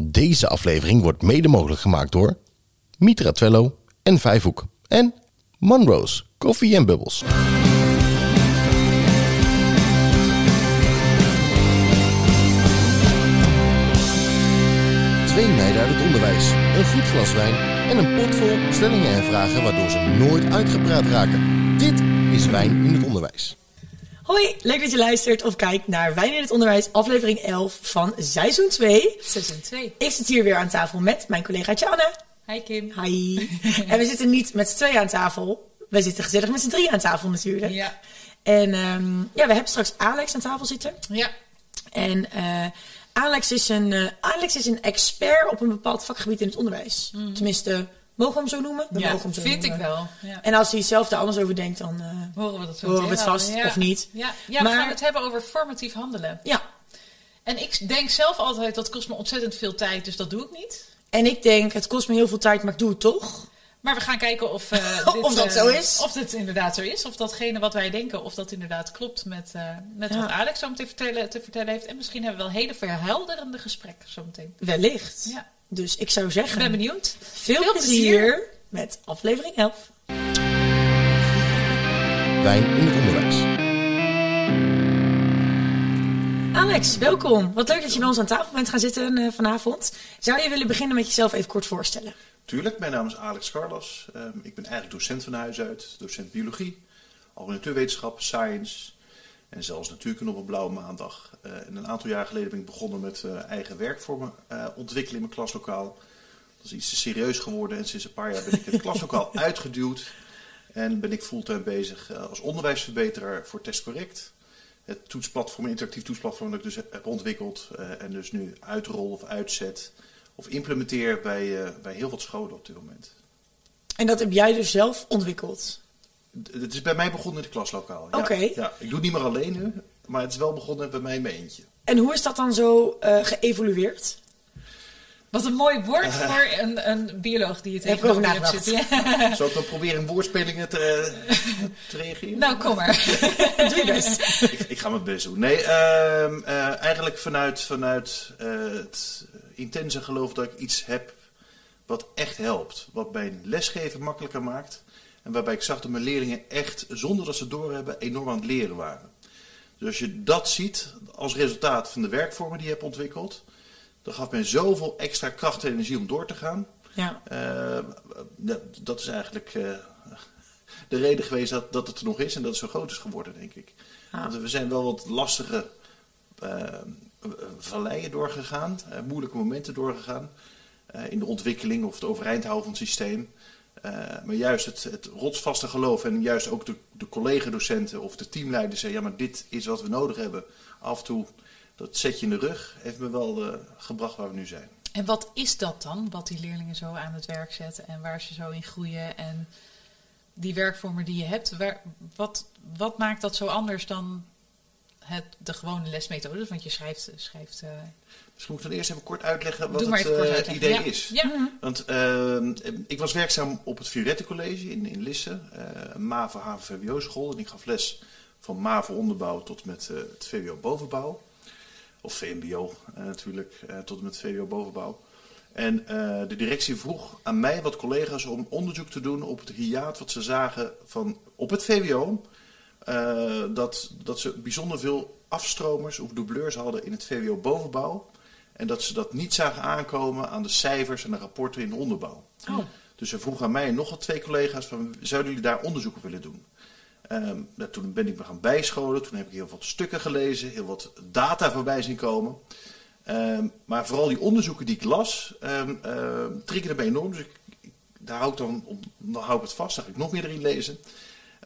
Deze aflevering wordt mede mogelijk gemaakt door Mitra Twello en Vijfhoek en Monroe's Coffee and Bubbles. Twee meiden uit het onderwijs, een goed glas wijn en een pot vol stellingen en vragen waardoor ze nooit uitgepraat raken. Dit is Wijn in het Onderwijs. Hoi, leuk dat je luistert of kijkt naar Wijn in het Onderwijs, aflevering 11 van seizoen 2. Seizoen 2. Ik zit hier weer aan tafel met mijn collega Janne. Hi Kim. Hi. en we zitten niet met z'n tweeën aan tafel. We zitten gezellig met z'n drieën aan tafel natuurlijk. Ja. En ehm, ja, we hebben straks Alex aan tafel zitten. Ja. En eh, Alex, is een, eh, Alex is een expert op een bepaald vakgebied in het onderwijs. Tenminste, mogen we hem zo noemen? We ja, mogen hem zo vind ik wel. Ja. En als hij zelf daar anders over denkt, dan eh, Horen we dat zo horen we het vast. Ja. of niet. Ja, ja Maar- we gaan het hebben over formatief handelen. Ja, En ik denk zelf altijd, dat kost me ontzettend veel tijd, dus dat doe ik niet. en ik denk, het kost me heel veel tijd, maar ik doe het toch. Maar we gaan kijken of, eh, dit, Of dat eh, zo is. Of dit inderdaad zo is. Of datgene wat wij denken, of dat inderdaad klopt met, eh, met Ja. wat Alex zo meteen vertellen, te vertellen heeft. En misschien hebben we wel hele verhelderende gesprekken zo meteen. Wellicht. Ja. Dus ik zou Ik zeggen, ben benieuwd. veel, Veel plezier, plezier. met aflevering 11. Wijn in het Onderwijs. Alex, welkom. Wat leuk dat je bij ons aan tafel bent gaan zitten vanavond. Zou je willen beginnen met jezelf even kort voorstellen? Tuurlijk, mijn naam is Alex Carlos. Ehm, ik ben eigenlijk docent van huis uit, docent biologie, natuurwetenschap, science en zelfs natuurkunde op een blauwe maandag. Eh, en een aantal jaar geleden ben ik begonnen met eh, eigen werkvormen eh, ontwikkelen in mijn klaslokaal. Dat is iets te serieus geworden en sinds een paar jaar ben ik het klaslokaal uitgeduwd. En ben ik fulltime bezig als onderwijsverbeteraar voor TestCorrect. Het toetsplatform, interactief toetsplatform dat ik dus heb ontwikkeld en dus nu uitrol of uitzet of implementeer bij, eh, bij heel wat scholen op dit moment. En dat heb jij dus zelf ontwikkeld. Het is bij mij begonnen in het klaslokaal. Ja, Oké. Ja, ik doe het niet meer alleen nu, maar het is wel begonnen bij mij in mijn eentje. En hoe is dat dan zo eh, geëvolueerd? Wat een mooi woord voor een, een bioloog die het nagedacht. zitten. Ja. Zal ik dan proberen in woordspelingen te, te reageren? Nou, kom maar. Doe je best. ik, ik ga mijn best doen. Nee, ehm, eh, eigenlijk vanuit, vanuit eh, het intense geloof dat ik iets heb wat echt helpt. Wat mijn lesgeven makkelijker maakt. En waarbij ik zag dat mijn leerlingen echt, zonder dat ze doorhebben, enorm aan het leren waren. Dus als je dat ziet als resultaat van de werkvormen die je hebt ontwikkeld, dan gaf mij zoveel extra kracht en energie om door te gaan. Ja. Eh, dat, dat is eigenlijk eh, de reden geweest dat, dat het er nog is en dat het zo groot is geworden, denk ik. Ah. Want we zijn wel wat lastige eh, valleien doorgegaan, eh, moeilijke momenten doorgegaan. eh, in de ontwikkeling of het overeind houden van het systeem. Eh, maar juist het, het rotsvaste geloof en juist ook de, de collega-docenten of de teamleiders zeggen: ja, maar dit is wat we nodig hebben. Af en toe dat zetje in de rug heeft me wel eh, gebracht waar we nu zijn. En wat is dat dan, wat die leerlingen zo aan het werk zetten en waar ze zo in groeien? En die werkvormen die je hebt, wat, wat maakt dat zo anders dan het, de gewone lesmethode? Want je schrijft, schrijft uh, Misschien moet ik dan eerst even kort uitleggen wat doe maar het eh, uitleggen. idee ja. is. Ja. Want eh, ik was werkzaam op het Violette College in, in Lisse, eh, een MAVO HAVO VWO-school. En ik gaf les van MAVO onderbouw tot met eh, het VWO bovenbouw. Of VMBO eh, natuurlijk, eh, tot en met VWO bovenbouw. En eh, de directie vroeg aan mij wat collega's om onderzoek te doen op het hiaat wat ze zagen van op het VWO. Eh, dat, dat ze bijzonder veel afstromers of doubleurs hadden in het VWO bovenbouw. En dat ze dat niet zagen aankomen aan de cijfers en de rapporten in de onderbouw. Oh. Dus ze vroegen aan mij en nog wat twee collega's van, zouden jullie daar onderzoek op willen doen? Ehm, nou, toen ben ik me gaan bijscholen, toen heb ik heel wat stukken gelezen, heel wat data voorbij zien komen. Ehm, maar vooral die onderzoeken die ik las, ehm ehm, triggerden mij enorm. Dus ik, ik- daar hou ik dan, om, dan hou ik het vast, dan ga ik nog meer erin lezen.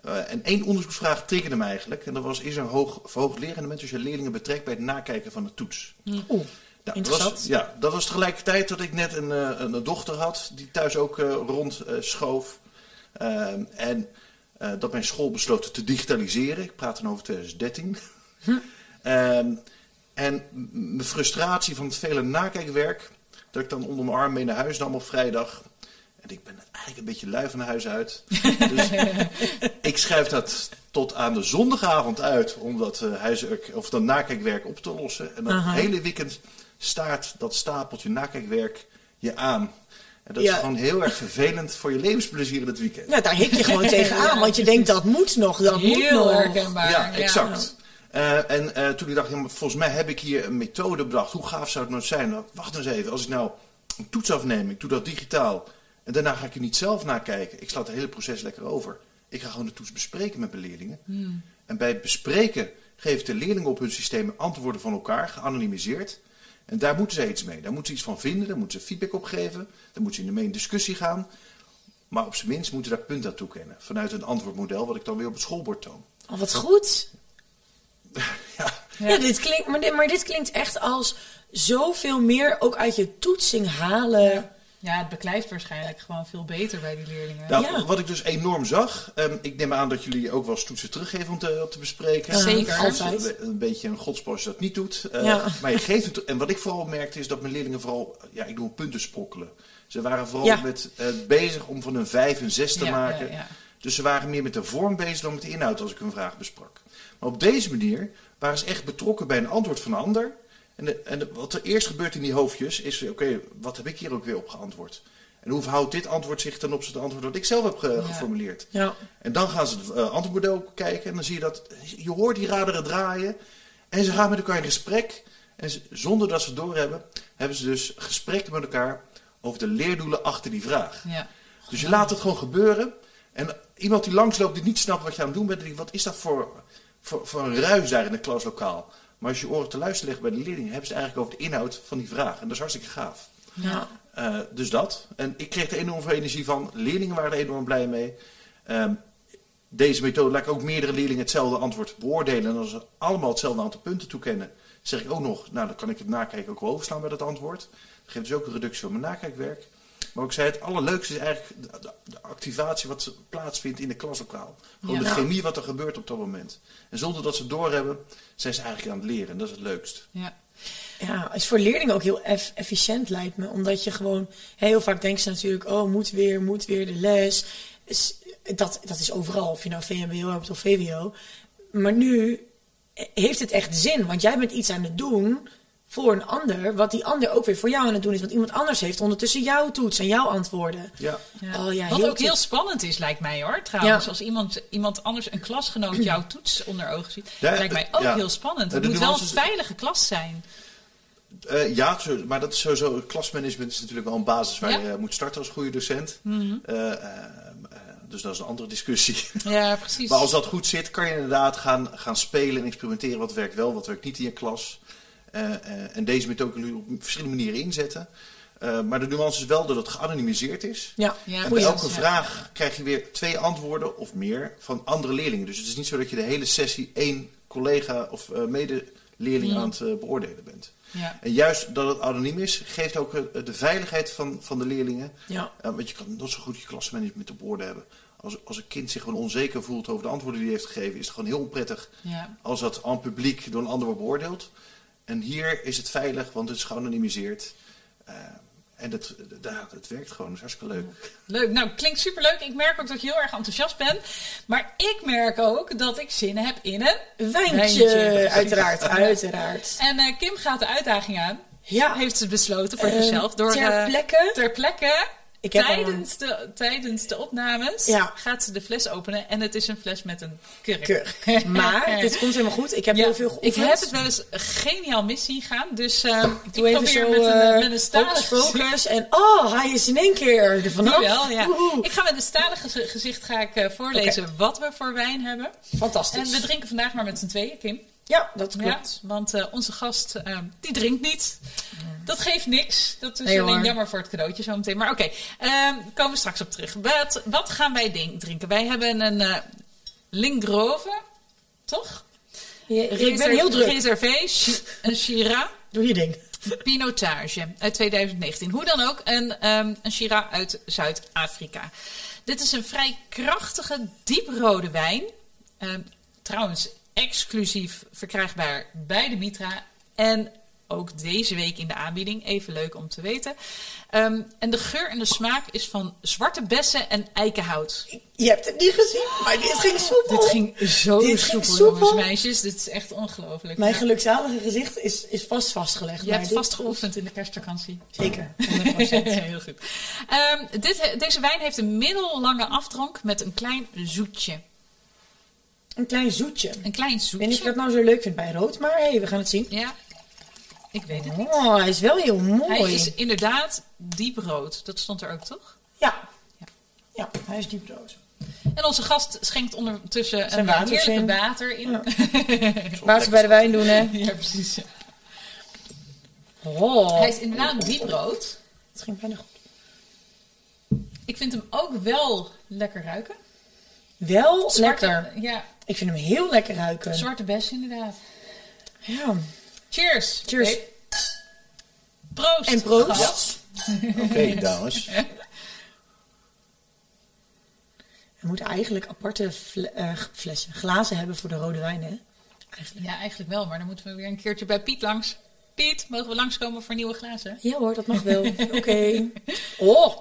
Eh, en één onderzoeksvraag triggerde mij eigenlijk. En dat was, is er een hoog, verhoogd lerendement als je leerlingen betrekt bij het nakijken van de toets? Oeh, Nou, dat Interessant. was, ja, dat was tegelijkertijd dat ik net een, eh, een, dochter had die thuis ook eh, rond eh, schoof. Ehm, en eh, dat mijn school besloot te digitaliseren. Ik praat dan over 2013. Ehm, en mijn frustratie van het vele nakijkwerk, dat ik dan onder mijn arm mee naar huis nam op vrijdag. En ik ben eigenlijk een beetje lui van huis uit. Dus ik schrijf dat tot aan de zondagavond uit om dat eh, huiswerk of dat nakijkwerk op te lossen. En dat Aha. hele weekend staart dat stapeltje nakijkwerk je aan. En dat Ja. is gewoon heel erg vervelend voor je levensplezier in het weekend. Nou, daar hik je gewoon tegenaan, want je denkt dat moet nog, dat moet Heel nog. herkenbaar. Ja, exact. Eh, en eh, toen ik dacht, ja, maar volgens mij heb ik hier een methode bedacht. Hoe gaaf zou het nou zijn? Nou, wacht eens even, als ik nou een toets afneem, ik doe dat digitaal. En daarna ga ik er niet zelf naar kijken. Ik sla het hele proces lekker over. Ik ga gewoon de toets bespreken met mijn leerlingen. En bij het bespreken ik de leerlingen op hun systeem antwoorden van elkaar, geanonimiseerd. En daar moeten ze iets mee. Daar moeten ze iets van vinden, daar moeten ze feedback op geven. Daar moeten ze in de mee in discussie gaan. Maar op zijn minst moeten ze daar punten aan toekennen. Vanuit een antwoordmodel wat ik dan weer op het schoolbord toon. Oh, wat goed. Ja, Ja, dit klinkt, maar, dit, maar dit klinkt echt als zoveel meer ook uit je toetsing halen. Ja, het beklijft waarschijnlijk gewoon veel beter bij die leerlingen. Nou, Ja. Wat ik dus enorm zag, ehm, ik neem aan dat jullie ook wel eens toetsen teruggeven om te, om te bespreken. Zeker. Altijd. Een, een beetje een je dat niet doet. Eh, Ja. Maar je geeft het. En wat ik vooral merkte is dat mijn leerlingen vooral, ja, ik doe punten sprokkelen. Ze waren vooral Ja. met, eh, bezig om van een 5 een 6 te Ja, maken. ja, ja. Dus ze waren meer met de vorm bezig dan met de inhoud als ik hun vraag besprak. Maar op deze manier waren ze echt betrokken bij een antwoord van een ander. En, de, en de- wat er eerst gebeurt in die hoofdjes is, oké, wat heb ik hier ook weer op geantwoord? En hoe verhoudt dit antwoord zich ten opzichte van het antwoord dat ik zelf heb ge- Ja. geformuleerd? Ja. En dan gaan ze het eh, antwoordmodel kijken en dan zie je dat, je hoort die raderen draaien. En ze gaan met elkaar in gesprek. En ze- zonder dat ze het doorhebben, hebben ze dus gesprekken met elkaar over de leerdoelen achter die vraag. Ja. Dus je laat het gewoon gebeuren. En iemand die langsloopt die niet snapt wat je aan het doen bent, die denkt, wat is dat voor, voor, voor een ruis daar in het klaslokaal? Maar als je oren te luisteren legt bij de leerlingen, hebben ze het eigenlijk over de inhoud van die vraag. En dat is hartstikke gaaf. Ja. Eh, dus dat. En ik kreeg er enorm veel energie van. Leerlingen waren er enorm blij mee. Ehm, deze methode laat ik ook meerdere leerlingen hetzelfde antwoord beoordelen. En als ze allemaal hetzelfde aantal punten toekennen, zeg ik ook nog, nou dan kan ik het nakijken ook wel overslaan bij dat antwoord. Dat geeft dus ook een reductie van mijn nakijkwerk. Maar ik zei, het allerleukste is eigenlijk de, activatie wat plaatsvindt in de klaslokaal. Gewoon Ja. de chemie wat er gebeurt op dat moment. En zonder dat ze het doorhebben, zijn ze eigenlijk aan het leren. En dat is het leukst. Ja. Ja, is voor leerlingen ook heel eff- efficiënt lijkt me. Omdat je gewoon, heel vaak denken ze natuurlijk, oh, moet weer, moet weer de les. Dat, dat is overal, of je nou VMBO hebt of VWO. Maar nu heeft het echt zin, want jij bent iets aan het doen voor een ander, wat die ander ook weer voor jou aan het doen is. Want iemand anders heeft ondertussen jouw toets en jouw antwoorden. Ja. Ja. Oh ja, Wat heel ook heel spannend is, lijkt mij hoor. Trouwens, Ja. als iemand, iemand anders, een klasgenoot, jouw toets onder ogen ziet, Ja, lijkt mij ook ja. heel spannend. Het moet wel een veilige klas zijn. Eh, ja, maar dat is sowieso. Klasmanagement is natuurlijk wel een basis waar Ja. Mhm. je moet starten als goede docent. Eh, eh, eh, dus dat is een andere discussie. Ja, precies. maar als dat goed zit, kan je inderdaad gaan, gaan spelen en experimenteren. Wat werkt wel, wat werkt niet in je klas. Eh, eh, en deze methode kun je op verschillende manieren inzetten. Eh, maar de nuance is wel dat het geanonimiseerd is. Ja, Ja, en bij elke ja. vraag krijg je weer twee antwoorden of meer van andere leerlingen. Dus het is niet zo dat je de hele sessie één collega of eh, medeleerling aan het beoordelen bent. Ja. En juist dat het anoniem is, geeft ook de veiligheid van, van de leerlingen. Ja. Want je kan nog zo goed je klasmanagement op orde hebben. Als, als een kind zich gewoon onzeker voelt over de antwoorden die hij heeft gegeven, is het gewoon heel onprettig Ja. als dat aan publiek door een ander wordt beoordeeld. En hier is het veilig, want het is geanonimiseerd. Eh, en dat, dat, dat werkt gewoon, dat is hartstikke leuk. Leuk. Nou, klinkt superleuk. Ik merk ook dat je heel erg enthousiast bent. Maar ik merk ook dat ik zin heb in een Wijntje, Wijntje. uiteraard, uiteraard. En eh, Kim gaat de uitdaging aan. Ja, Heeft ze besloten voor Eh, zichzelf. Door, ter plekke? ter plekke. Ik heb tijdens, de, tijdens de opnames Ja. gaat ze de fles openen. En het is een fles met een kurk. Keurig. Maar dit komt helemaal goed. Ik heb Ja, heel veel ik geoefend. heb het wel eens geniaal mis zien gaan. Dus eh, ik Doe even probeer zo met een, eh, met een stalig en oh, hij is in één keer er vanaf. Wel, ja. Ik ga met een stalig gezi- gezicht ga ik, eh, voorlezen wat we voor wijn hebben. Fantastisch. En we drinken vandaag maar met z'n tweeën, Kim. Ja, dat Ja, klopt. want eh, onze gast, eh, die drinkt niet. Dat geeft niks. Dat is Nee, alleen hoor. jammer voor het cadeautje zometeen. Maar oké, ehm, komen we straks op terug. Wat, wat gaan wij drinken? Wij hebben een eh Lingrove, toch? Ja, ik ben heel druk. Reservé, Chi- een Shiraz. Doe je ding. Pinotage uit 2019. Hoe dan ook, een, ehm een Shiraz uit Zuid-Afrika. Dit is een vrij krachtige, dieprode wijn. Ehm, trouwens, exclusief verkrijgbaar bij de Mitra. En ook deze week in de aanbieding. Even leuk om te weten. Ehm, en de geur en de smaak is van zwarte bessen en eikenhout. Je hebt het niet gezien, maar dit ging soepel. Dit ging zo Dit ging soepel, jongens, meisjes. Dit is echt ongelooflijk. Mijn gelukzalige gezicht is, is vast vastgelegd. Je hebt dit. vast geoefend in de kerstvakantie. Zeker, 100%. Heel goed. Ehm, dit, deze wijn heeft een middellange afdronk met een klein zoetje. Een klein zoetje. Een klein Ik weet niet of zoetje. ik dat nou zo leuk vind bij rood, maar hey, we gaan het zien. Ja, ik weet het niet. Oh, hij is wel heel mooi. Hij is inderdaad diep rood. Dat stond er ook, toch? Ja. Ja. ja, hij is dieprood. En onze gast schenkt ondertussen Zijn een heerlijke in. water in. Ja. Waar ze bij de wijn doen, hè? Ja, precies. Oh, Hij is inderdaad diep rood. het ging bijna goed. Ik vind hem ook wel lekker ruiken. Wel Zwarte- lekker. Ja, Ik vind hem heel lekker ruiken. zwarte bes inderdaad. Ja. Cheers. Cheers. Hey. Proost. En proost. Oké, dames. We moeten eigenlijk aparte fle- eh, flessen, glazen hebben voor de rode wijn, hè? Eigenlijk. Ja, eigenlijk wel. Maar dan moeten we weer een keertje bij Piet langs. Piet, mogen we langskomen voor nieuwe glazen? Ja hoor, dat mag wel. Oké. Oh,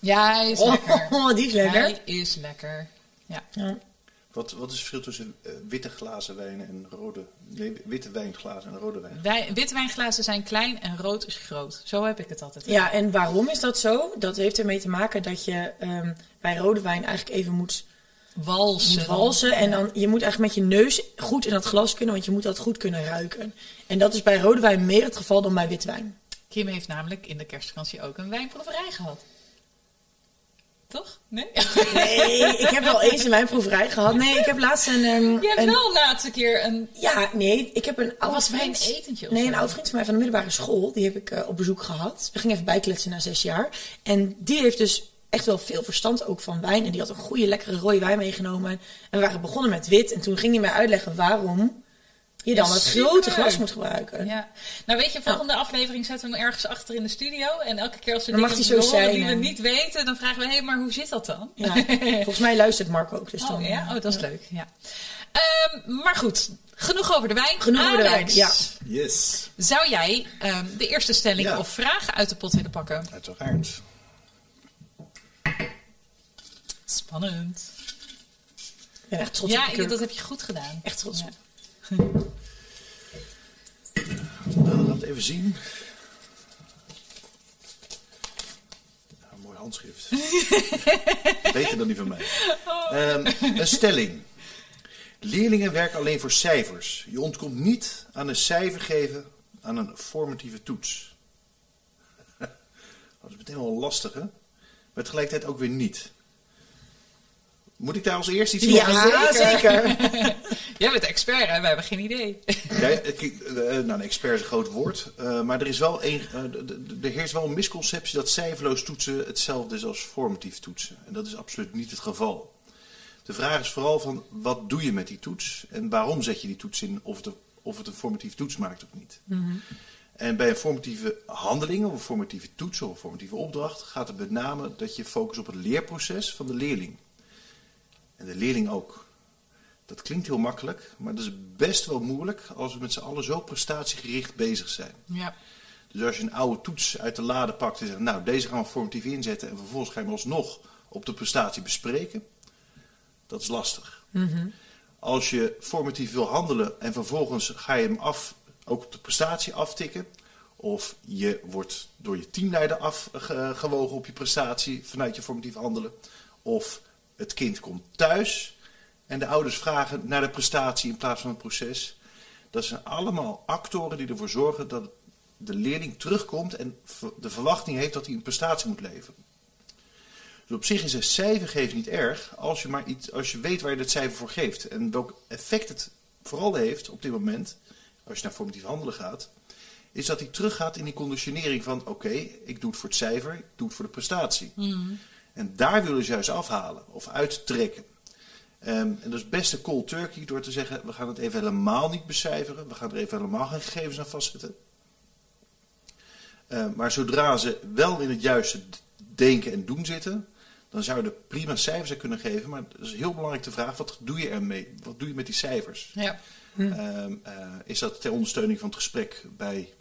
Ja, hij is oh, lekker. die is lekker. Hij is lekker. Ja. Ja. Wat, wat is het verschil tussen eh, witte glazen wijnen en rode... Nee, witte wijnglazen en rode wijn? Wij, witte wijnglazen zijn klein en rood is groot. Zo heb ik het altijd. ja, en waarom is dat zo? Dat heeft ermee te maken dat je ehm, bij rode wijn eigenlijk even moet, Walsen. moet walsen. En dan, je moet eigenlijk met je neus goed in dat glas kunnen, want je moet dat goed kunnen ruiken. En dat is bij rode wijn meer het geval dan bij witte wijn. Kim heeft namelijk in de kerstvakantie ook een wijnproeverij gehad. Toch? Nee? Nee, ik heb wel eens een wijnproeverij gehad. Nee, ik heb laatst een... Je hebt een wel laatste keer een... Ja, nee, ik heb een oude was bij een vriend. etentje Nee, een oude vriend van mij van de middelbare school. Die heb ik eh, op bezoek gehad. We gingen even bijkletsen na zes jaar. En die heeft dus echt wel veel verstand ook van wijn. En die had een goede, lekkere rode wijn meegenomen. En we waren begonnen met wit. En toen ging hij mij uitleggen waarom je dan Ja, het grote glas moet gebruiken. Ja. Nou weet je, volgende aflevering zetten we hem ergens achter in de studio. En elke keer als we Dan dingen horen zijn, die we niet weten, dan vragen we... Hé, maar hoe zit dat dan? Ja, Volgens mij luistert Marco ook. Dus dan, Oh ja, oh, dat is ja. leuk. Ja. Ehm, maar goed, genoeg over de wijn. Genoeg over de wijn, ja. Yes, Zou jij ehm, de eerste stelling Ja. of vraag uit de pot willen pakken? uiteraard. Spannend. Ben echt trots ja, op dat heb je goed gedaan. Echt trots Ja. op. Nou, het even zien. Mooi handschrift. Beter dan die van mij. Ehm, een stelling. Leerlingen werken alleen voor cijfers. Je ontkomt niet aan een cijfer geven aan een formatieve toets. Dat is meteen wel lastig, hè? Maar tegelijkertijd ook weer niet. Moet ik daar als eerst iets over Ja, zeker. Jij bent expert, hè? Wij hebben geen idee. Ja, eh, nou, een expert is een groot woord. eh, maar er, is wel een, eh, er heerst wel een misconceptie dat cijferloos toetsen hetzelfde is als formatief toetsen. En dat is absoluut niet het geval. De vraag is vooral van wat doe je met die toets en waarom zet je die toets in of het, een- of het een formatieve toets maakt of niet. En bij een formatieve handeling of een formatieve toets of een formatieve opdracht gaat het met name dat je focust op het leerproces van de leerling. En de leerling ook. Dat klinkt heel makkelijk, maar dat is best wel moeilijk als we met z'n allen zo prestatiegericht bezig zijn. Ja. Dus als je een oude toets uit de lade pakt en zegt, nou deze gaan we formatief inzetten en vervolgens ga je hem alsnog op de prestatie bespreken, dat is lastig. Als je formatief wil handelen en vervolgens ga je hem af, ook op de prestatie aftikken, of je wordt door je teamleider afgewogen op je prestatie vanuit je formatief handelen, of het kind komt thuis en de ouders vragen naar de prestatie in plaats van het proces. Dat zijn allemaal actoren die ervoor zorgen dat de leerling terugkomt en de verwachting heeft dat hij een prestatie moet leveren. Dus op zich is een cijfer geven niet erg als je, maar iets, als je weet waar je dat cijfer voor geeft. En welk effect het vooral heeft op dit moment, als je naar formatief handelen gaat, is dat hij teruggaat in die conditionering van oké, ik doe het voor het cijfer, ik doe het voor de prestatie. En daar willen ze juist afhalen of uittrekken. Ehm, en dat is best een cold turkey door te zeggen, we gaan het even helemaal niet becijferen, we gaan er even helemaal geen gegevens aan vastzetten. Eh, maar zodra ze wel in het juiste denken en doen zitten, dan zou je er prima cijfers aan kunnen geven. Maar het is heel belangrijk de vraag, wat doe je ermee? Wat doe je met die cijfers? Ja. Ehm, eh, is dat ter ondersteuning van het gesprek bij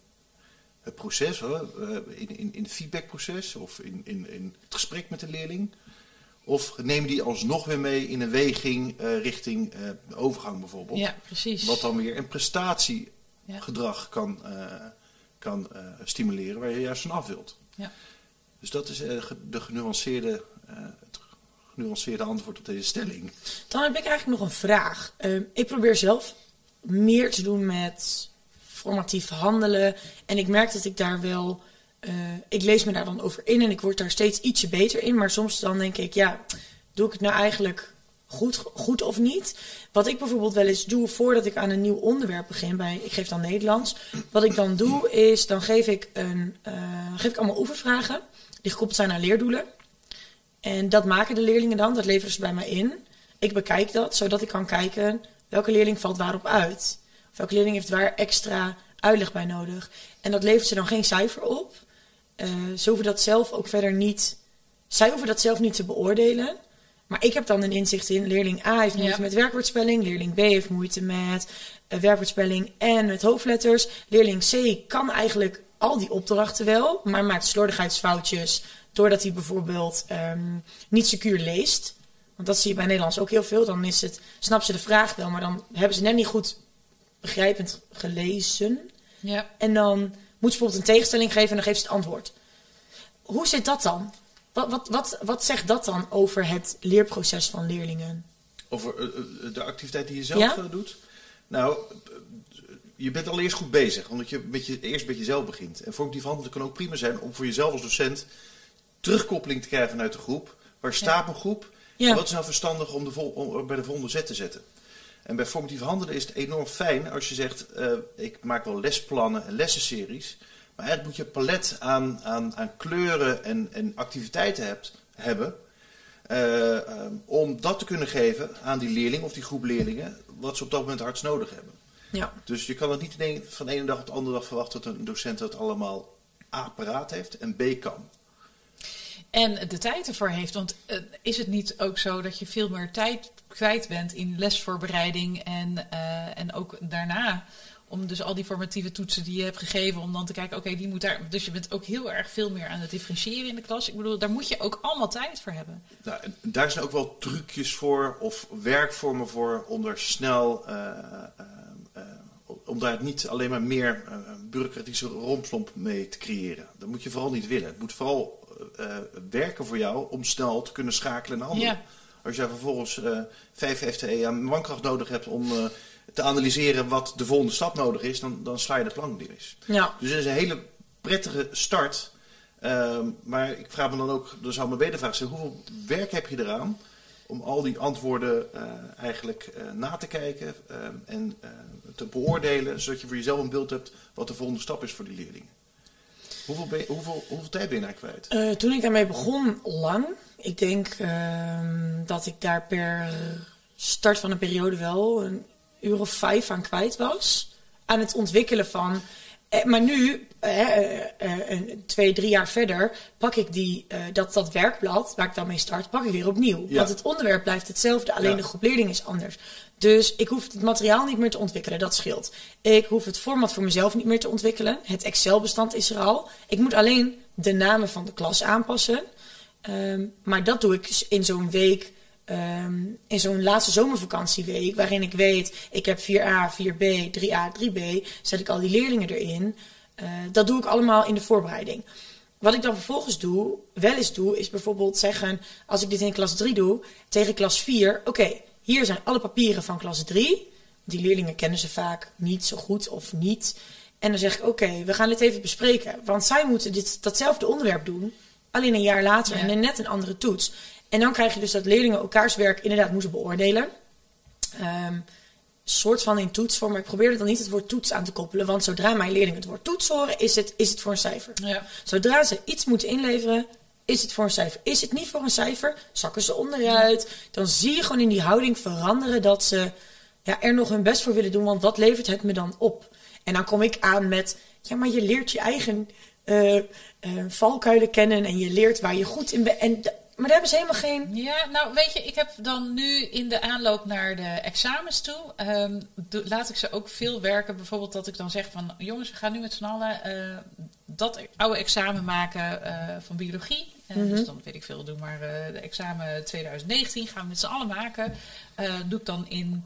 het proces, hoor, eh, in, in, in het feedbackproces of in, in, in het gesprek met de leerling? Of neem die alsnog weer mee in een weging eh, richting eh, overgang bijvoorbeeld? ja, precies. Wat dan weer een prestatiegedrag kan, kan stimuleren waar je juist van af wilt. Ja. Dus dat is de genuanceerde, het genuanceerde antwoord op deze stelling. Dan heb ik eigenlijk nog een vraag. Ehm, ik probeer zelf meer te doen met formatief handelen. En ik merk dat ik daar wel. eh, ik lees me daar dan over in en ik word daar steeds ietsje beter in. Maar soms dan denk ik, ja, doe ik het nou eigenlijk goed, goed of niet? Wat ik bijvoorbeeld wel eens doe voordat ik aan een nieuw onderwerp begin, bij, ik geef dan Nederlands. Wat ik dan doe is, dan geef ik, een, eh, geef ik allemaal oefenvragen die gekoppeld zijn aan leerdoelen. En dat maken de leerlingen dan, dat leveren ze bij mij in. Ik bekijk dat, zodat ik kan kijken welke leerling valt waarop uit. Of welke leerling heeft waar extra uitleg bij nodig. En dat levert ze dan geen cijfer op. Ze hoeven dat zelf ook verder niet... Zij hoeven dat zelf niet te beoordelen. Maar ik heb dan een inzicht in. Leerling A heeft moeite Ja. met werkwoordspelling. Leerling B heeft moeite met eh, werkwoordspelling en met hoofdletters. Leerling C kan eigenlijk al die opdrachten wel. Maar maakt slordigheidsfoutjes. Doordat hij bijvoorbeeld ehm, niet secuur leest. Want dat zie je bij Nederlands ook heel veel. Dan is het, snap ze de vraag wel, maar dan hebben ze net niet goed begrijpend gelezen. Ja. En dan moet ze bijvoorbeeld een tegenstelling geven en dan geeft ze het antwoord. Hoe zit dat dan? Wat, wat, wat, wat zegt dat dan over het leerproces van leerlingen? Over eh, eh, de activiteit die je zelf Ja? eh, doet. Nou, je bent allereerst goed bezig, omdat je, met je eerst met jezelf begint. En formatief handelen kan ook prima zijn om voor jezelf als docent terugkoppeling te krijgen vanuit de groep. Waar staat mijn groep? Ja. En wat is nou verstandig om, de vol, om bij de volgende zet te zetten? En bij formatief handelen is het enorm fijn als je zegt: eh, ik maak wel lesplannen en lessenseries. Maar eigenlijk moet je een palet aan, aan, aan kleuren en, en activiteiten hebt, hebben. eh, eh, om dat te kunnen geven aan die leerling of die groep leerlingen. wat ze op dat moment hardst nodig hebben. Ja. Dus je kan het niet van de ene dag op de andere dag verwachten dat een docent dat allemaal A paraat heeft en B kan. En de tijd ervoor heeft. Want eh, is het niet ook zo dat je veel meer tijd kwijt bent in lesvoorbereiding en, eh, en ook daarna? Om dus al die formatieve toetsen die je hebt gegeven, om dan te kijken, oké, die moet daar. Dus je bent ook heel erg veel meer aan het differentiëren in de klas. Ik bedoel, daar moet je ook allemaal tijd voor hebben. Nou, daar zijn ook wel trucjes voor of werkvormen voor om er snel, eh, eh, om daar niet alleen maar meer bureaucratische rompslomp mee te creëren. Dat moet je vooral niet willen. Het moet vooral werken voor jou om snel te kunnen schakelen en handelen. Ja. Als jij vervolgens eh 5 FTE aan mankracht nodig hebt om eh, te analyseren wat de volgende stap nodig is, dan, dan sla je de plank mis. Ja. Dus het is een hele prettige start. Ehm, maar ik vraag me dan ook, dan zou mijn wedervraag zijn, hoeveel werk heb je eraan om al die antwoorden eh, eigenlijk na te kijken ehm, en te beoordelen, zodat je voor jezelf een beeld hebt wat de volgende stap is voor die leerlingen? Hoeveel, ben je- hoeveel, hoeveel tijd ben je daar kwijt? Toen ik daarmee begon, lang. Ik denk ehm, dat ik daar per start van de periode wel een uur of vijf aan kwijt was. Aan het ontwikkelen van. eh, maar nu, eh, eh, twee, drie jaar verder, pak ik die, dat, dat werkblad waar ik dan mee start, pak ik weer opnieuw. Ja. Want het onderwerp blijft hetzelfde, alleen Ja. de groep leerlingen is anders. Dus ik hoef het materiaal niet meer te ontwikkelen, dat scheelt. Ik hoef het format voor mezelf niet meer te ontwikkelen. Het Excel-bestand is er al. Ik moet alleen de namen van de klas aanpassen. Ehm, maar dat doe ik in zo'n week, ehm, in zo'n laatste zomervakantieweek, waarin ik weet, ik heb 4a, 4b, 3a, 3b, zet ik al die leerlingen erin. Eh, dat doe ik allemaal in de voorbereiding. Wat ik dan vervolgens doe, wel eens doe, is bijvoorbeeld zeggen, als ik dit in klas 3 doe, tegen klas 4, oké, hier zijn alle papieren van klas 3. Die leerlingen kennen ze vaak niet zo goed of niet. En dan zeg ik, oké, we gaan dit even bespreken. Want zij moeten dit, datzelfde onderwerp doen, alleen een jaar later Ja. en net een andere toets. En dan krijg je dus dat leerlingen elkaars werk inderdaad moeten beoordelen. Ehm, soort van in toetsvorm, maar ik probeer er dan niet het woord toets aan te koppelen. Want zodra mijn leerlingen het woord toets horen, is het, is het voor een cijfer. Ja. Zodra ze iets moeten inleveren, is het voor een cijfer. Is het niet voor een cijfer, zakken ze onderuit. Dan zie je gewoon in die houding veranderen dat ze ja, er nog hun best voor willen doen. Want wat levert het me dan op? En dan kom ik aan met, ja, maar je leert je eigen eh, valkuilen kennen. En je leert waar je goed in bent. En Maar daar hebben ze helemaal geen... Ja, nou weet je, ik heb dan nu in de aanloop naar de examens toe, ehm, do- laat ik ze ook veel werken. Bijvoorbeeld dat ik dan zeg van, jongens, we gaan nu met z'n allen eh, dat oude examen maken van biologie. Mhm. Dus dan weet ik veel, doe maar de examen 2019 gaan we met z'n allen maken. Doe ik dan in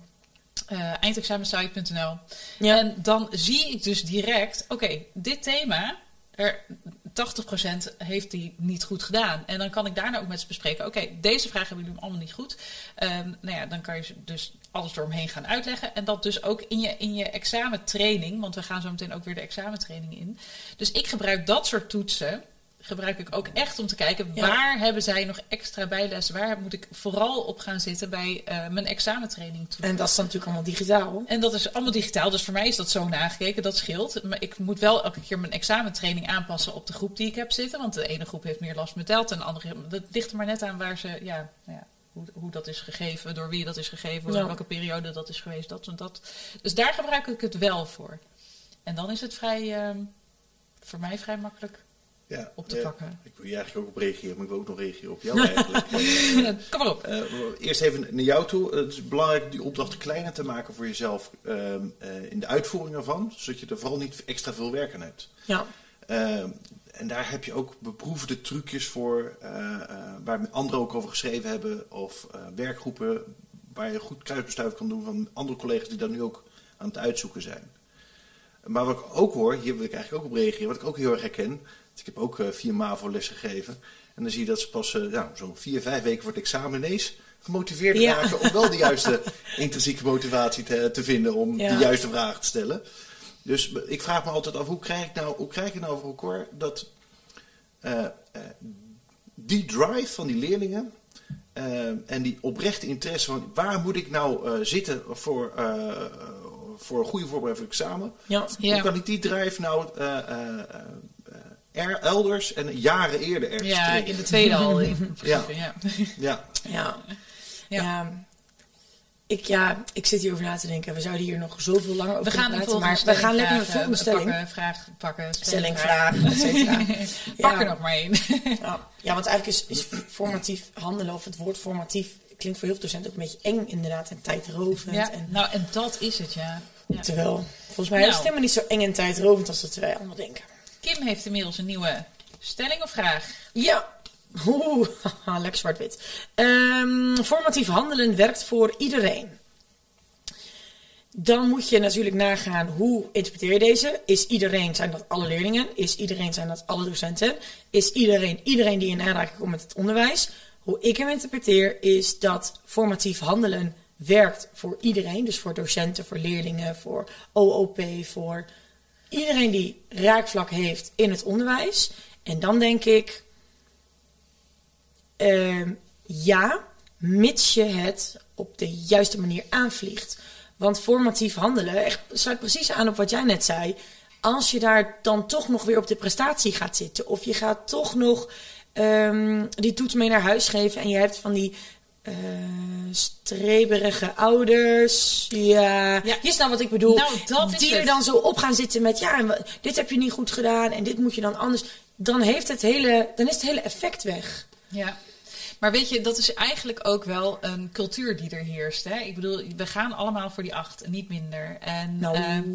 eindexamensite.nl. Ja. En dan zie ik dus direct, oké, dit thema, er, 80% heeft die niet goed gedaan. En dan kan ik daarna ook met ze bespreken, oké, deze vraag hebben jullie allemaal niet goed. Ehm, nou ja, dan kan je dus alles eromheen gaan uitleggen. En dat dus ook in je, in je examentraining, want we gaan zo meteen ook weer de examentraining in. Dus ik gebruik dat soort toetsen gebruik ik ook echt om te kijken Ja. waar hebben zij nog extra bijles, waar moet ik vooral op gaan zitten bij eh, mijn examentraining toe. En dat is dan natuurlijk allemaal digitaal. En dat is allemaal digitaal, dus voor mij is dat zo nagekeken, dat scheelt. Maar ik moet wel elke keer mijn examentraining aanpassen op de groep die ik heb zitten. Want de ene groep heeft meer last met delta en de andere... Dat ligt er maar net aan waar ze, ja, nou ja hoe, hoe dat is gegeven, door wie dat is gegeven, Ja. welke periode dat is geweest, dat en dat. Dus daar gebruik ik het wel voor. En dan is het vrij, ehm, voor mij vrij makkelijk Ja, op te pakken. Ik wil hier eigenlijk ook op reageren, maar ik wil ook nog reageren op jou eigenlijk. Eh, Kom maar op. Eh, eerst even naar jou toe. Het is belangrijk die opdrachten kleiner te maken voor jezelf ehm, eh, in de uitvoering ervan, zodat je er vooral niet extra veel werk aan hebt. Ja. Ehm, en daar heb je ook beproefde trucjes voor, waar anderen ook over geschreven hebben, of werkgroepen waar je goed kruisbestuif kan doen van andere collega's die dat nu ook aan het uitzoeken zijn. Maar wat ik ook hoor, hier wil ik eigenlijk ook op reageren, wat ik ook heel erg herken. Ik heb ook eh, vier MAVO les gegeven. En dan zie je dat ze pas eh, nou, zo'n vier, vijf weken voor het examen ineens gemotiveerd Ja. raken om wel de juiste intrinsieke motivatie te, te vinden om Ja. de juiste vragen te stellen. Dus ik vraag me altijd af, hoe krijg ik nou, hoe krijg ik nou voor elkaar dat eh, die drive van die leerlingen en die oprechte interesse van waar moet ik nou zitten voor, voor een goede voorbereiding voor het examen, Ja. Hoe kan ik die drive nou er, elders en jaren eerder ergens Ja, in de tweede al. in principe, ja. Ja, Ja. Ja. ja. Ik, ja, ik zit hierover na te denken. We zouden hier nog zoveel langer over We gaan praten. volgende Maar we gaan lekker naar de vragen, volgende stelling. Pakken, vraag pakken. Stelling, vraag, et cetera. Pak Ja. er nog maar één. Ja. ja, want eigenlijk is, is formatief handelen, of het woord formatief, klinkt voor heel veel docenten ook een beetje eng inderdaad. En tijdrovend. Ja, En, nou, en dat is het, ja. ja. Terwijl, volgens mij is Nou. het helemaal niet zo eng en tijdrovend als dat wij allemaal denken. Kim heeft inmiddels een nieuwe stelling of vraag. Ja. Oeh, lekker zwart-wit. Ehm, formatief handelen werkt voor iedereen. Dan moet je natuurlijk nagaan hoe interpreteer je deze. Is iedereen, zijn dat alle leerlingen? Is iedereen, zijn dat alle docenten? Is iedereen, iedereen die in aanraking komt met het onderwijs? Hoe ik hem interpreteer is dat formatief handelen werkt voor iedereen. Dus voor docenten, voor leerlingen, voor OOP, voor iedereen die raakvlak heeft in het onderwijs. En dan denk ik, Ehm, ja, mits je het op de juiste manier aanvliegt. Want formatief handelen echt, sluit precies aan op wat jij net zei. Als je daar dan toch nog weer op de prestatie gaat zitten, of je gaat toch nog ehm, die toets mee naar huis geven en je hebt van die eh, streberige ouders. Ja, Ja. je snapt wat ik bedoel. Nou, dat is die er dan zo op gaan zitten met ja, en dit heb je niet goed gedaan en dit moet je dan anders. Dan, heeft het hele, dan is het hele effect weg. Ja. Maar weet je, dat is eigenlijk ook wel een cultuur die er heerst. Hè? Ik bedoel, we gaan allemaal voor die acht, niet minder. En, Nou, ehm,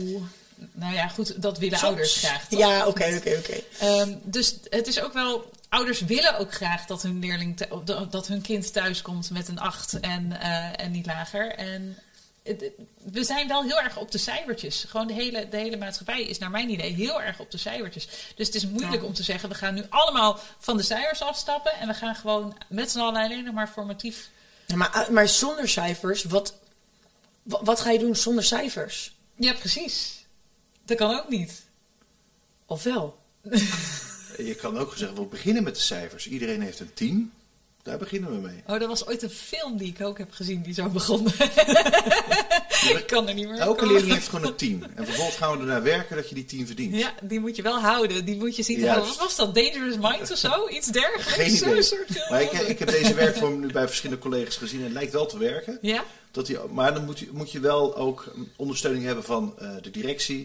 nou ja, goed, dat willen Soms. ouders graag. toch? Ja, oké, oké, oké. Ehm, dus het is ook wel. Ouders willen ook graag dat hun leerling dat- hun kind thuis komt met een 8 en, eh, en niet lager. En het- we zijn wel heel erg op de cijfertjes. Gewoon de hele, de hele maatschappij is naar mijn idee heel erg op de cijfertjes. Dus het is moeilijk Ja. om te zeggen, we gaan nu allemaal van de cijfers afstappen en we gaan gewoon met z'n allen alleen nog maar formatief. Ja, maar, eh, maar zonder cijfers, wat, wat, wat ga je doen zonder cijfers? Ja, precies. Dat kan ook niet. Of wel? je kan ook zeggen, we beginnen met de cijfers. Iedereen heeft een 10. Daar beginnen we mee. Oh, dat was ooit een film die ik ook heb gezien die zo begon. Ik kan er niet meer Elke leerling heeft gewoon een 10. En vervolgens gaan we ernaar werken dat je die 10 verdient. Ja, die moet je wel houden. Die moet je zien houden. Wat was dat? Dangerous Minds of zo? Iets dergelijks? Geen idee. Maar ik, ik heb deze werkvorm nu bij verschillende collega's gezien en het lijkt wel te werken. Ja? Dat die, maar dan moet je, moet je wel ook ondersteuning hebben van eh, de directie.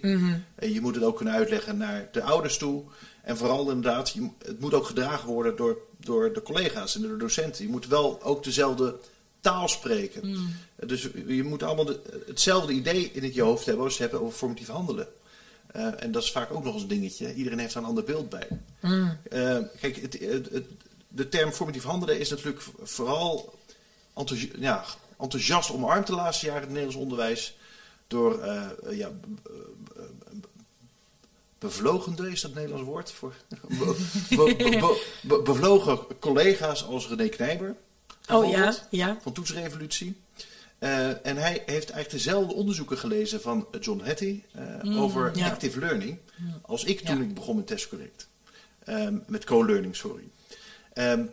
En je moet het ook kunnen uitleggen naar de ouders toe. En vooral inderdaad, je, het moet ook gedragen worden door, door de collega's en door de docenten. Je moet wel ook dezelfde taal spreken. Dus je moet allemaal de- hetzelfde idee in het je hoofd hebben als je hebt over formatief handelen. Eh, en dat is vaak ook nog eens een dingetje. Iedereen heeft daar een ander beeld bij. Eh, kijk, het, het, het- de term formatief handelen is natuurlijk vooral enthousi- ja, enthousiast omarmd de laatste jaren in het Nederlands onderwijs. Door eh, ja, bevlogende, is dat het Nederlands woord? Voor, be- be- be- be- bevlogen collega's als René Knijber. Oh ja, ja. Van Toetsrevolutie. Eh, en hij heeft eigenlijk dezelfde onderzoeken gelezen van John Hattie eh, over ja. active learning. Als ik toen Ja. ik begon met testcorrect. Ehm, met co-learning, sorry. Ehm,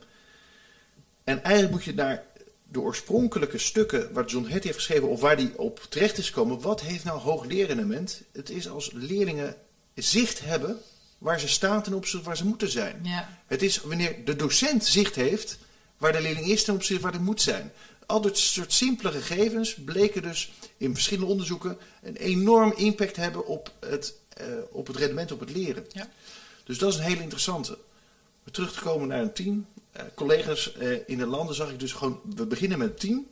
en eigenlijk moet je naar de oorspronkelijke stukken waar John Hattie heeft geschreven, of waar die op terecht is gekomen. Wat heeft nou hooglerendement? Het is als leerlingen zicht hebben waar ze staan ten opzichte waar ze moeten zijn. Ja. Het is wanneer de docent zicht heeft waar de leerling is ten opzichte waar hij moet zijn. Al dit soort simpele gegevens bleken dus in verschillende onderzoeken een enorm impact hebben op het, eh, op het rendement op het leren. Ja. Dus dat is een hele interessante. Maar terug te komen naar een team. Eh, collega's eh, in de landen zag ik dus gewoon, we beginnen met een team.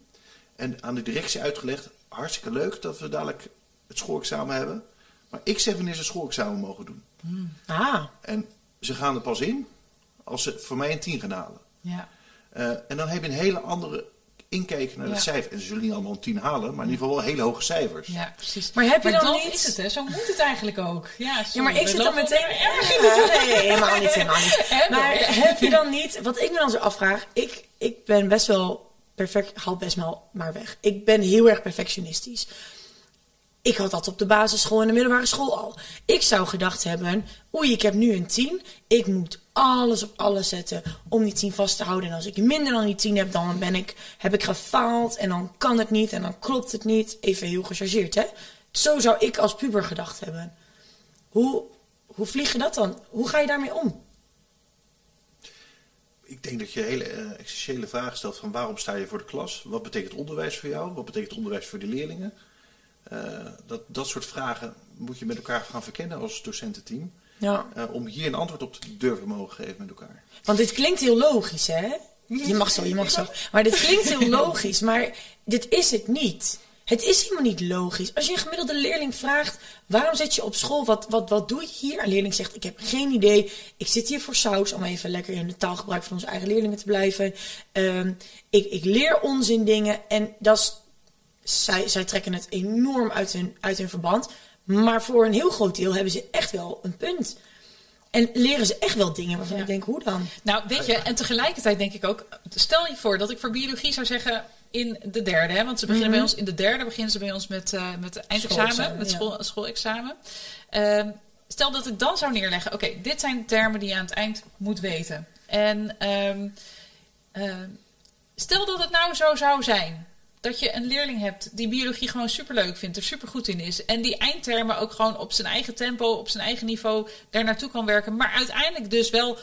En aan de directie uitgelegd, hartstikke leuk dat we dadelijk het schoolexamen hebben. Maar ik zeg wanneer ze schoolexamen mogen doen. Ah, En ze gaan er pas in als ze voor mij een 10 gaan halen. Ja. Eh, en dan heb je een hele andere inkijk naar Ja. het cijfer. En ze zullen niet allemaal een 10 halen, maar in ieder geval wel hele hoge cijfers. ja, precies. Maar heb je dan dat niet- is het, hè? Zo moet het eigenlijk ook. Ja, ja, maar ik zit dan meteen... nee, helemaal niet, helemaal niet. Maar heb je dan niet... Wat ik me dan zo afvraag... Ik, ik ben best wel perfect... Haal best wel maar weg. Ik ben heel erg perfectionistisch. Ik had dat op de basisschool en de middelbare school al. Ik zou gedacht hebben... Oei, ik heb nu een 10. Ik moet alles op alles zetten om die 10 vast te houden. En als ik minder dan die 10 heb, dan ben ik, heb ik gefaald. En dan kan het niet en dan klopt het niet. Even heel gechargeerd, hè? Zo zou ik als puber gedacht hebben. Hoe, hoe vlieg je dat dan? Hoe ga je daarmee om? Ik denk dat je hele eh, essentiële vragen stelt van waarom sta je voor de klas? Wat betekent onderwijs voor jou? Wat betekent onderwijs voor de leerlingen? Eh, dat, dat soort vragen moet je met elkaar gaan verkennen als docententeam. Ja. eh, om hier een antwoord op te durven mogen geven met elkaar. Want dit klinkt heel logisch, hè? Je mag zo, je mag zo. Maar dit klinkt heel logisch, maar dit is het niet. Het is helemaal niet logisch. Als je een gemiddelde leerling vraagt, waarom zit je op school? Wat, wat, wat doe je hier? Een leerling zegt, ik heb geen idee. Ik zit hier voor saus, om even lekker in de taalgebruik van onze eigen leerlingen te blijven. Ehm, ik, ik leer onzin dingen en dat is, zij, zij trekken het enorm uit hun, uit hun verband. Maar voor een heel groot deel hebben ze echt wel een punt. En leren ze echt wel dingen waarvan Ja. ik denk, hoe dan? Nou, weet je, en tegelijkertijd denk ik ook, stel je voor dat ik voor biologie zou zeggen in de derde, hè, want ze beginnen bij ons in de derde, beginnen ze bij ons met, eh met het eindexamen, Schoolexamen, met ja. school, schoolexamen. Ehm, stel dat ik dan zou neerleggen, oké, dit zijn de termen die je aan het eind moet weten. En ehm, ehm, stel dat het nou zo zou zijn dat je een leerling hebt die biologie gewoon superleuk vindt, er supergoed in is. En die eindtermen ook gewoon op zijn eigen tempo, op zijn eigen niveau daar naartoe kan werken. Maar uiteindelijk dus wel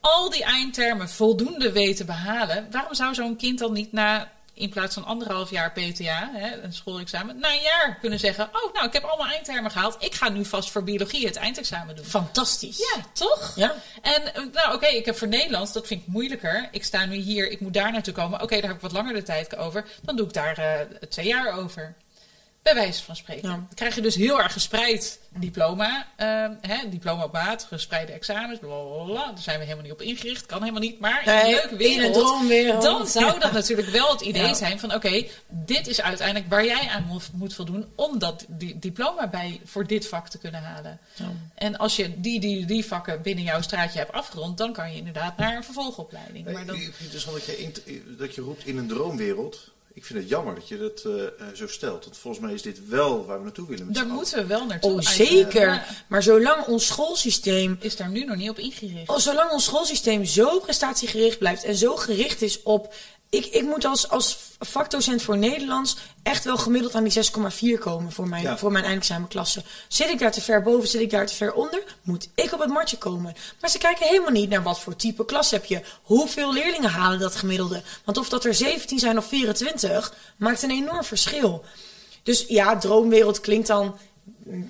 al die eindtermen voldoende weten behalen. Waarom zou zo'n kind dan niet na, in plaats van anderhalf jaar PTA, hè, een schoolexamen, na een jaar kunnen zeggen: Oh, nou, ik heb allemaal eindtermen gehaald. Ik ga nu vast voor biologie het eindexamen doen. Fantastisch. Ja, toch? Ja. En eh, nou, oké, ik heb voor Nederlands, dat vind ik moeilijker. Ik sta nu hier, ik moet daar naartoe komen. Oké, daar heb ik wat langer de tijd over. Dan doe ik daar eh, twee jaar over. Bij wijze van spreken. Ja. Dan krijg je dus heel erg gespreid diploma. eh, hè, diploma op maat, gespreide examens. Blablabla. Daar zijn we helemaal niet op ingericht. Kan helemaal niet. Maar in Nee, een leuke in wereld. een droomwereld. Dan zou Ja. dat natuurlijk wel het idee Ja. zijn van... Oké, dit is uiteindelijk waar jij aan moet, moet voldoen... om dat di- diploma bij, voor dit vak te kunnen halen. En als je die, die, die vakken binnen jouw straatje hebt afgerond... dan kan je inderdaad naar een vervolgopleiding. Maar dan, Ik vind het interessant dat je, in- dat je roept in een droomwereld. Ik vind het jammer dat je dat eh, eh, zo stelt. Want volgens mij is dit wel waar we naartoe willen met daar moeten we wel naartoe. Oh, zeker. Maar Maar zolang ons schoolsysteem, is daar nu nog niet op ingericht. oh, zolang ons schoolsysteem zo prestatiegericht blijft en zo gericht is op ik, ik moet als, als vakdocent voor Nederlands echt wel gemiddeld aan die 6,4 komen voor mijn, Ja. voor mijn eindexamenklasse. Zit ik daar te ver boven, zit ik daar te ver onder, moet ik op het matje komen. Maar ze kijken helemaal niet naar wat voor type klas heb je. Hoeveel leerlingen halen dat gemiddelde? Want of dat er 17 zijn of 24, maakt een enorm verschil. Dus ja, droomwereld klinkt dan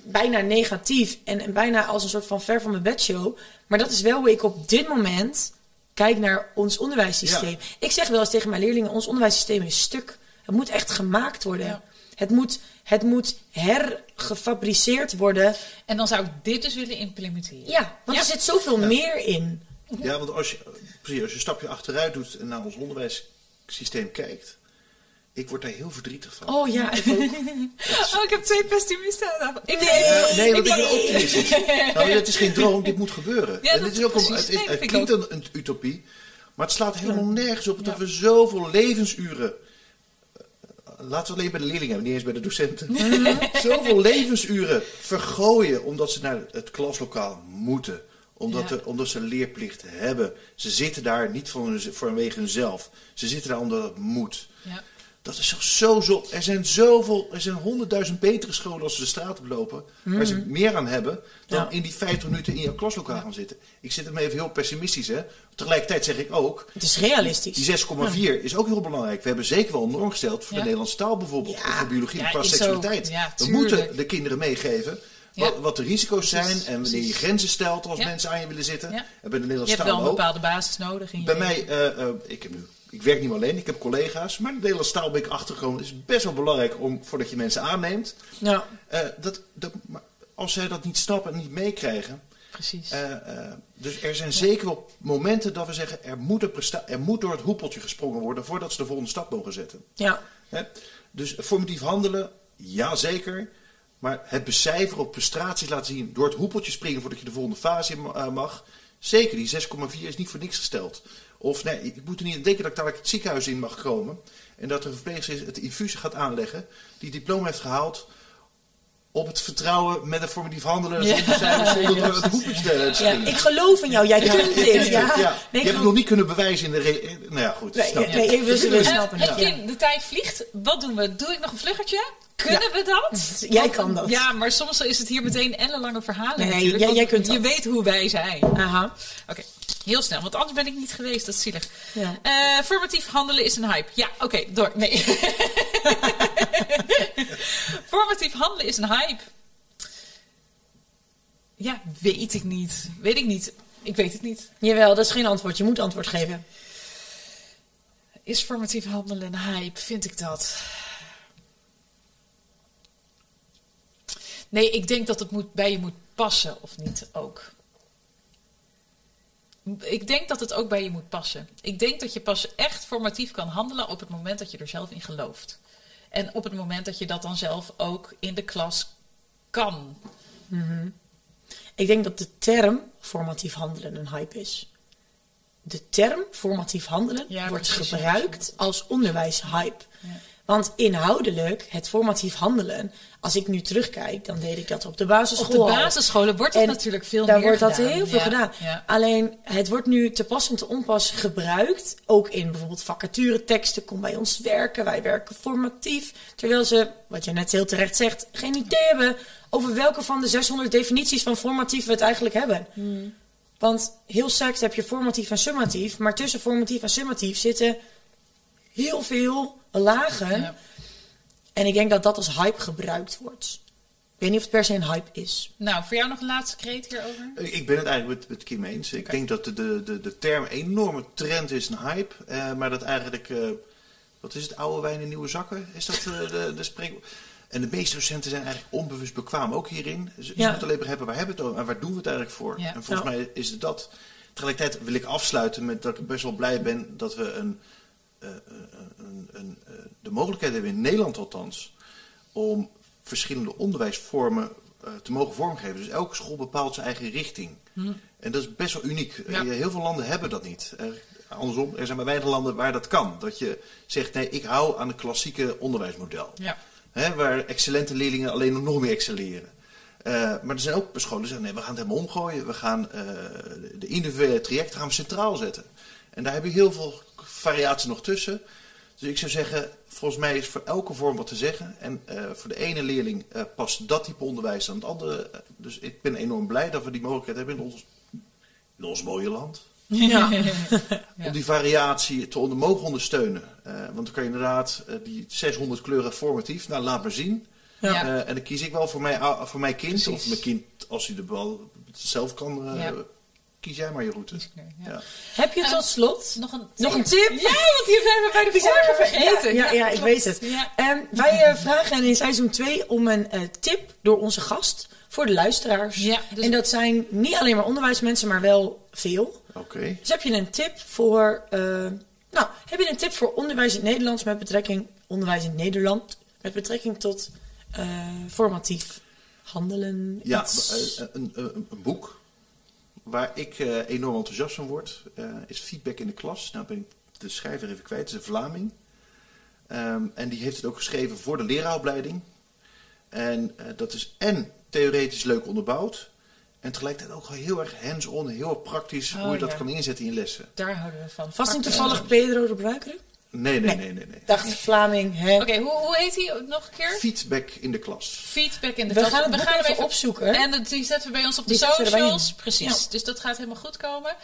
bijna negatief en, en bijna als een soort van ver van mijn bedshow. Maar dat is wel hoe ik op dit moment kijk naar ons onderwijssysteem. Ja. Ik zeg wel eens tegen mijn leerlingen, ons onderwijssysteem is stuk. Het moet echt gemaakt worden. Ja. Het, moet, het moet hergefabriceerd worden. En dan zou ik dit dus willen implementeren. Ja, want er zit zoveel meer in. Ja, want als je, precies, als je een stapje achteruit doet en naar ons onderwijssysteem kijkt, ik word daar heel verdrietig van. Oh ja, ik ook. Oh, ik heb twee pessimisten aan tafel. Nee. Nee, want ik ben optimistisch. Nou, het is geen droom, dit moet gebeuren. Ja, en dat dit is ook een, het, klinkt een, een utopie, maar het slaat helemaal nergens op dat we zoveel levensuren. eh, Laten we alleen bij de leerlingen hebben, niet eens bij de docenten. zoveel levensuren vergooien omdat ze naar het klaslokaal moeten. Omdat, Ja. er- omdat ze een leerplicht hebben. Ze zitten daar niet van hun, vanwege hunzelf. Ze zitten daar omdat het moet. Ja. Dat is toch zo zo. Er zijn zoveel, er zijn honderdduizend betere scholen als ze de straat op lopen. Waar ze meer aan hebben dan Ja. in die 50 minuten in jouw klaslokaal gaan zitten. Ik zit er maar even heel pessimistisch, hè. Tegelijkertijd zeg ik ook, Het is realistisch. die 6,4 is ook heel belangrijk. We hebben zeker wel een norm gesteld voor Ja. de Nederlandse taal bijvoorbeeld. Of voor biologie Ja, qua seksualiteit. we moeten de kinderen meegeven. Wat, Ja. wat de risico's zijn Precies, en wanneer je grenzen stelt als Ja. mensen aan je willen zitten. Ja. En bij de Je hebt wel een bepaalde basis nodig in je Bij mij, eh, eh, ik, heb nu, ik werk niet meer alleen, ik heb collega's. Maar de achtergekomen. Het is best wel belangrijk om, voordat je mensen aanneemt. Ja. eh, dat, dat, als zij dat niet snappen en niet meekrijgen. Precies. eh, eh, dus er zijn zeker wel momenten dat we zeggen, er moet, er moet door het hoepeltje gesprongen worden voordat ze de volgende stap mogen zetten. Ja. Dus formatief handelen, ja zeker. Maar het becijferen op prestaties laten zien door het hoepeltje springen voordat je de volgende fase mag. Zeker, die 6,4 is niet voor niks gesteld. Of nee, ik moet er niet aan denken dat ik dadelijk het ziekenhuis in mag komen. En dat er een verpleegster is het infusie gaat aanleggen. Die het diploma heeft gehaald op het vertrouwen met een formatief handelen. Ja. Cijfers, zonder het te ja, ik geloof in jou. Jij kunt dit. Ja, Ja. ja. Nee, je ik hebt het nog niet kunnen bewijzen in de... re- Nou ja, goed. Nee, snap je. nee, ik wil ze Eh, wel snappen. eh, de tijd vliegt. Wat doen we? Doe ik nog een vluggertje? Kunnen Ja. we dat? Jij kan dat. Ja, maar soms is het hier meteen ellenlange verhalen Nee, jij- kunt Je dat. weet hoe wij zijn. Aha. Oké, heel snel, want anders ben ik niet geweest. Dat is zielig. Ja. Eh, formatief handelen is een hype. Ja, oké, door. Nee. formatief handelen is een hype. Ja, weet ik niet. Weet ik niet. Ik weet het niet. Jawel, dat is geen antwoord. Je moet antwoord geven. Is formatief handelen een hype? Vind ik dat? Nee, ik denk dat het moet, bij je moet passen, of niet ook. Ik denk dat het ook bij je moet passen. Ik denk dat je pas echt formatief kan handelen op het moment dat je er zelf in gelooft. En op het moment dat je dat dan zelf ook in de klas kan. Ik denk dat de term formatief handelen een hype is. De term formatief handelen Ja, wordt precies, gebruikt als onderwijshype. Ja. Want inhoudelijk, het formatief handelen, als ik nu terugkijk, dan deed ik dat op de basisschool. Op de basisscholen wordt het natuurlijk veel daar meer wordt dat heel veel Ja, gedaan. ja. Alleen het wordt nu te pas en te onpas gebruikt. Ook in bijvoorbeeld vacatureteksten. Kom bij ons werken. Wij werken formatief. Terwijl ze, wat je net heel terecht zegt, geen idee hebben over welke van de 600 definities van formatief we het eigenlijk hebben. Hmm. Want heel seks heb je formatief en summatief. Maar tussen formatief en summatief zitten heel veel lagen. Ja. En ik denk dat dat als hype gebruikt wordt. Ik weet niet of het per se een hype is. Nou, voor jou nog een laatste kreet hierover? Ik ben het eigenlijk met, met Kim eens. Ik denk dat de, de, de, de term enorme trend is, een hype. eh, maar dat eigenlijk, eh, wat is het, oude wijn in nieuwe zakken? Is dat eh, de, de spreek... En de meeste docenten zijn eigenlijk onbewust bekwaam ook hierin. Dus je Ja. moet alleen begrijpen, waar hebben we het over en waar doen we het eigenlijk voor? Ja. En volgens mij is het dat. Tegelijkertijd wil ik afsluiten met dat ik best wel blij ben dat we een, eh, eh, een, een, eh, de mogelijkheid hebben, in Nederland althans, om verschillende onderwijsvormen eh, te mogen vormgeven. Dus elke school bepaalt zijn eigen richting. En dat is best wel uniek. Hm. Ja. Eh, Heel veel landen hebben dat niet. Er- andersom, er zijn maar weinig landen waar dat kan. Dat je zegt, nee, ik hou aan het klassieke onderwijsmodel. Ja. Hè, waar excellente leerlingen alleen nog meer excelleren. Eh, maar er zijn ook scholen die zeggen, nee, we gaan het helemaal omgooien. We gaan eh, de individuele trajecten gaan we centraal zetten. En daar heb je heel veel variatie nog tussen. Dus ik zou zeggen, volgens mij is voor elke vorm wat te zeggen. En eh, voor de ene leerling eh, past dat type onderwijs aan het andere. Eh, dus ik ben enorm blij dat we die mogelijkheid hebben in ons, in ons mooie land. Ja. Ja. Om die variatie te onder, mogen ondersteunen. Eh, want dan kan je inderdaad die 600 kleuren formatief, nou laat maar zien. Ja. Eh, en dan kies ik wel voor mijn, ou- voor mijn kind. Precies. Of mijn kind, als hij de bal zelf kan, eh, Ja. Kies jij maar je route. Ja. Ja. Heb je tot slot Nog een, nog een tip? Ja, want die zijn we bij de vorige vergeten. Ja, ja, ja, ik weet het. Ja. Ehm, wij eh, vragen in seizoen 2 om een eh, tip door onze gast voor de luisteraars. Ja, dus- En dat zijn niet alleen maar onderwijsmensen, maar wel veel. Oké. Dus heb je een tip voor, eh, nou, heb je een tip voor onderwijs in het Nederlands met betrekking, onderwijs in Nederland, met betrekking tot eh, formatief handelen? Ja, iets? een, een, een boek waar ik eh, enorm enthousiast van word, eh, is Feedback in de Klas. Nou ben ik de schrijver even kwijt, het is een Vlaming. Ehm, en die heeft het ook geschreven voor de leraaropleiding. En eh, dat is en theoretisch leuk onderbouwd. En tegelijkertijd ook heel erg hands-on, heel erg praktisch Oh, hoe je dat kan inzetten in lessen. Daar houden we van. Vast niet toevallig Pedro de Bruikere? Nee, nee, Nee. nee, nee. nee. Dacht Vlaming, hè? Oké, hoe, hoe heet die nog een keer? Feedback in de klas. Feedback in de We klas. gaan het boek hem even opzoeken. En dat- die zetten we bij ons op de Die we socials. Precies. Ja. Dus dat gaat helemaal goed komen.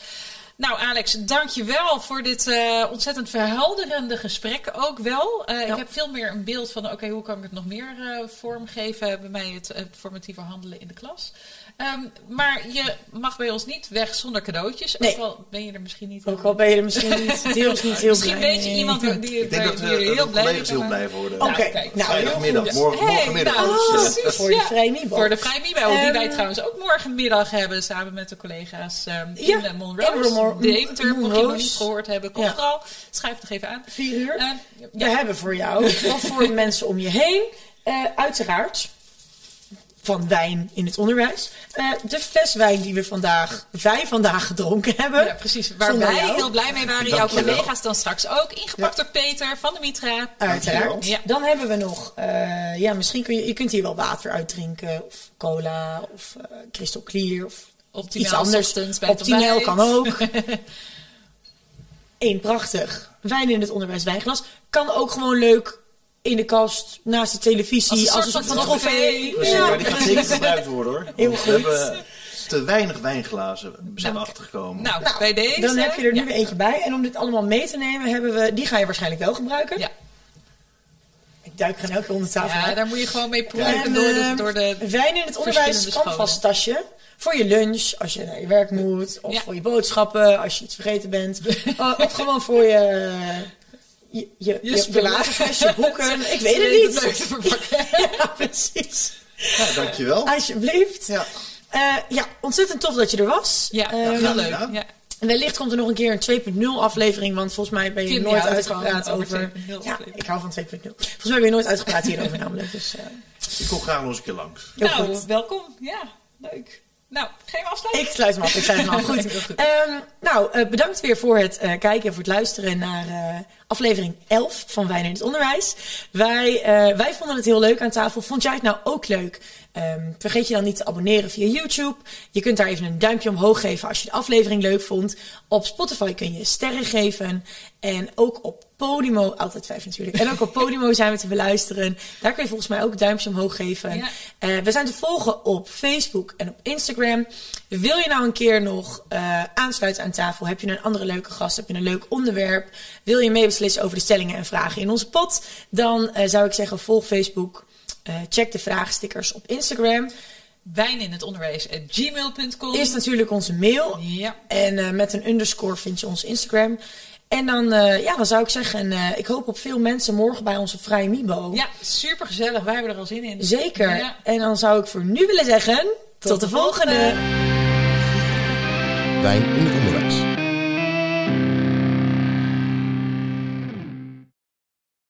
Nou, Alex, dankjewel voor dit eh, ontzettend verhelderende gesprek ook wel. Eh, Ja. Ik heb veel meer een beeld van, oké, hoe kan ik het nog meer eh, vormgeven bij mij, het, het formatieve handelen in de klas. Ehm, maar je mag bij ons niet weg zonder cadeautjes. Nee. Ook al ben je er misschien niet Ook al ben je er misschien niet, niet heel Misschien blij weet je iemand die, die, Ik denk dat die eh, er de heel blij collega's heel blij worden. Oké, Nou, nou, Vrijdagmiddag, morgen, Hey, morgenmiddag. nou, precies, Voor de ja. vrije Mibo. Voor de die Ehm, wij trouwens ook morgenmiddag hebben samen met de collega's ehm Ja, in in Monro- Deventer, mocht je nog Monrose. niet gehoord hebben, kom Ja. vooral. Schrijf het nog even aan. Vier uur. Ehm, We ja, hebben voor jou, of voor mensen om je heen, eh, uiteraard van wijn in het onderwijs. Eh, de fles wijn die we vandaag, wij vandaag gedronken hebben. ja, precies. Waar Zonder wij jou. heel blij mee waren. Jouw collega's dan straks ook. Ingepakt door Peter van de Mitra. Uiteraard. Ja. Dan hebben we nog, eh, ja, misschien kun je, je kunt hier wel water uitdrinken, of cola, of eh crystal clear, of Optimaal iets anders. ochtends bij het Optimaal ontbijt. kan ook. Eén prachtig wijn in het onderwijs wijnglas. Kan ook gewoon leuk in de kast, naast de televisie, Als een soort van trofee. trofee. Precies, Ja, maar die gaat zeker gebruikt worden hoor. Heel goed. We hebben te weinig wijnglazen, zijn we Nou, achtergekomen. Nou, Nou, bij deze. Dan heb je er nu ja. weer eentje bij. En om dit allemaal mee te nemen, hebben we, die ga je waarschijnlijk wel gebruiken. Ja. Ik duik elke keer onder tafel. ja, hè. daar moet je gewoon mee proeven En, door de, ehm, door de wijn in het onderwijs verschillende kan scholen. vast tasje. Voor je lunch, als je naar je werk moet. Of Ja. voor je boodschappen, als je iets vergeten bent. Uh, of gewoon voor je... Je, je, je, je spullen. waterfles, je boeken. Ik weet het niet. te verpakken. Ja, precies. Ja, dankjewel. Alsjeblieft. Ja. Eh, ja, ontzettend tof dat je er was. Ja, Ehm, heel leuk. Ja. Wellicht komt er nog een keer een 2.0 aflevering, want volgens mij ben je Kim, nooit uitgepraat over. over 2.0 ja, aflevering. ik hou van 2.0. Volgens mij ben je nooit uitgepraat hierover namelijk. Dus, eh, Ik kom graag nog eens een keer langs. heel nou, goed. welkom. Ja, leuk. Nou, geen afsluiting. Ik sluit hem af. Ik sluit hem af. Goed. Ehm, nou, eh, bedankt weer voor het eh, kijken en voor het luisteren naar eh, aflevering 11 van Wijn in het Onderwijs. Wij, wij vonden het heel leuk aan tafel. Vond jij het nou ook leuk? Ehm, vergeet je dan niet te abonneren via YouTube. Je kunt daar even een duimpje omhoog geven als je de aflevering leuk vond. Op Spotify kun je sterren geven. En ook op Podimo, altijd vijf natuurlijk. En ook op Podimo zijn we te beluisteren. Daar kun je volgens mij ook duimpjes omhoog geven. Ja. Eh, we zijn te volgen op Facebook en op Instagram. Wil je nou een keer nog eh, aansluiten aan tafel? Heb je een andere leuke gast? Heb je een leuk onderwerp? Wil je meebeslissen over de stellingen en vragen in onze pot? Dan eh, zou ik zeggen volg Facebook. Check de vraagstickers op Instagram. Wijn in het onderwijs at gmail.com. Is natuurlijk onze mail. Ja. En met een underscore vind je ons Instagram. En dan, eh, ja, dan zou ik zeggen, eh, ik hoop op veel mensen morgen bij onze Vrije Mibo. ja, super gezellig. Wij hebben er al zin in. Zeker. Ja. En dan zou ik voor nu willen zeggen, tot, Tot de de volgende. Wijn in onderwijs.